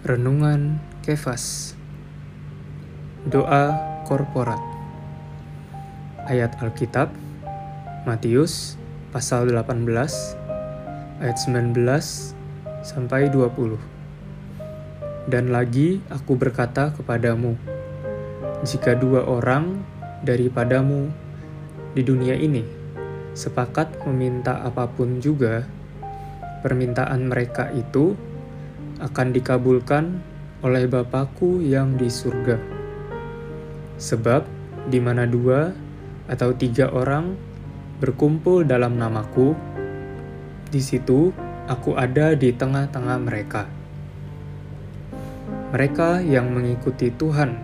Renungan Kefas. Doa Korporat. Ayat Alkitab Matius pasal 18 ayat 19 sampai 20 Dan lagi aku berkata kepadamu jika dua orang daripadamu di dunia ini sepakat meminta apa pun juga permintaan mereka itu akan dikabulkan oleh Bapakku yang di surga. Sebab di mana dua atau tiga orang berkumpul dalam namaku, di situ aku ada di tengah-tengah mereka. Mereka yang mengikuti Tuhan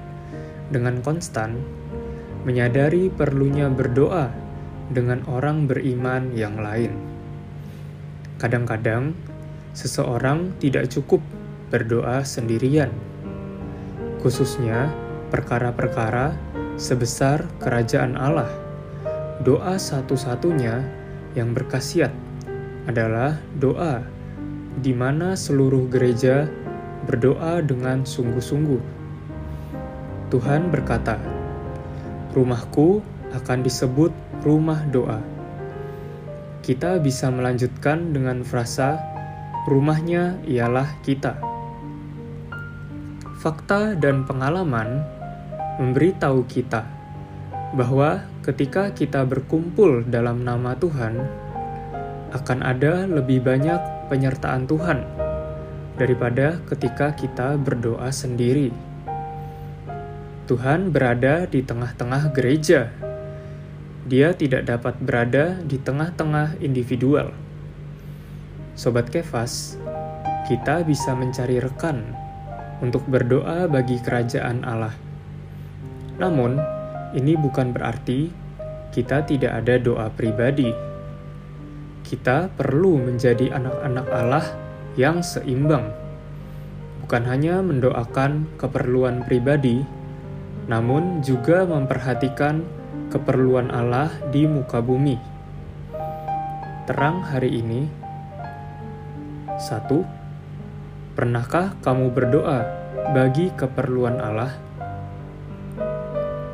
dengan konstan menyadari perlunya berdoa dengan orang beriman yang lain. Kadang-kadang seseorang tidak cukup berdoa sendirian, khususnya perkara-perkara sebesar kerajaan Allah. Doa satu-satunya yang berkasiat adalah doa di mana seluruh gereja berdoa dengan sungguh-sungguh. Tuhan berkata, "Rumahku akan disebut rumah doa." Kita bisa melanjutkan dengan frasa rumahnya ialah kita. Fakta dan pengalaman memberitahu kita bahwa ketika kita berkumpul dalam nama Tuhan, akan ada lebih banyak penyertaan Tuhan daripada ketika kita berdoa sendiri. Tuhan berada di tengah-tengah gereja. Dia tidak dapat berada di tengah-tengah individual. Sobat Kefas, kita bisa mencari rekan untuk berdoa bagi kerajaan Allah. Namun, ini bukan berarti kita tidak ada doa pribadi. Kita perlu menjadi anak-anak Allah yang seimbang, bukan hanya mendoakan keperluan pribadi, namun juga memperhatikan keperluan Allah di muka bumi. Terang hari ini 1. Pernahkah kamu berdoa bagi keperluan Allah?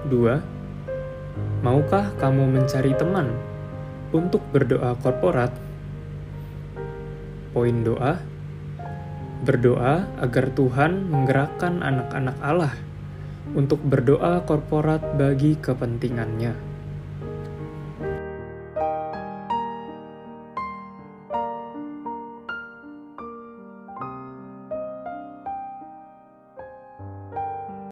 2. Maukah kamu mencari teman untuk berdoa korporat? Poin doa Berdoa agar Tuhan menggerakkan anak-anak Allah untuk berdoa korporat bagi kepentingannya.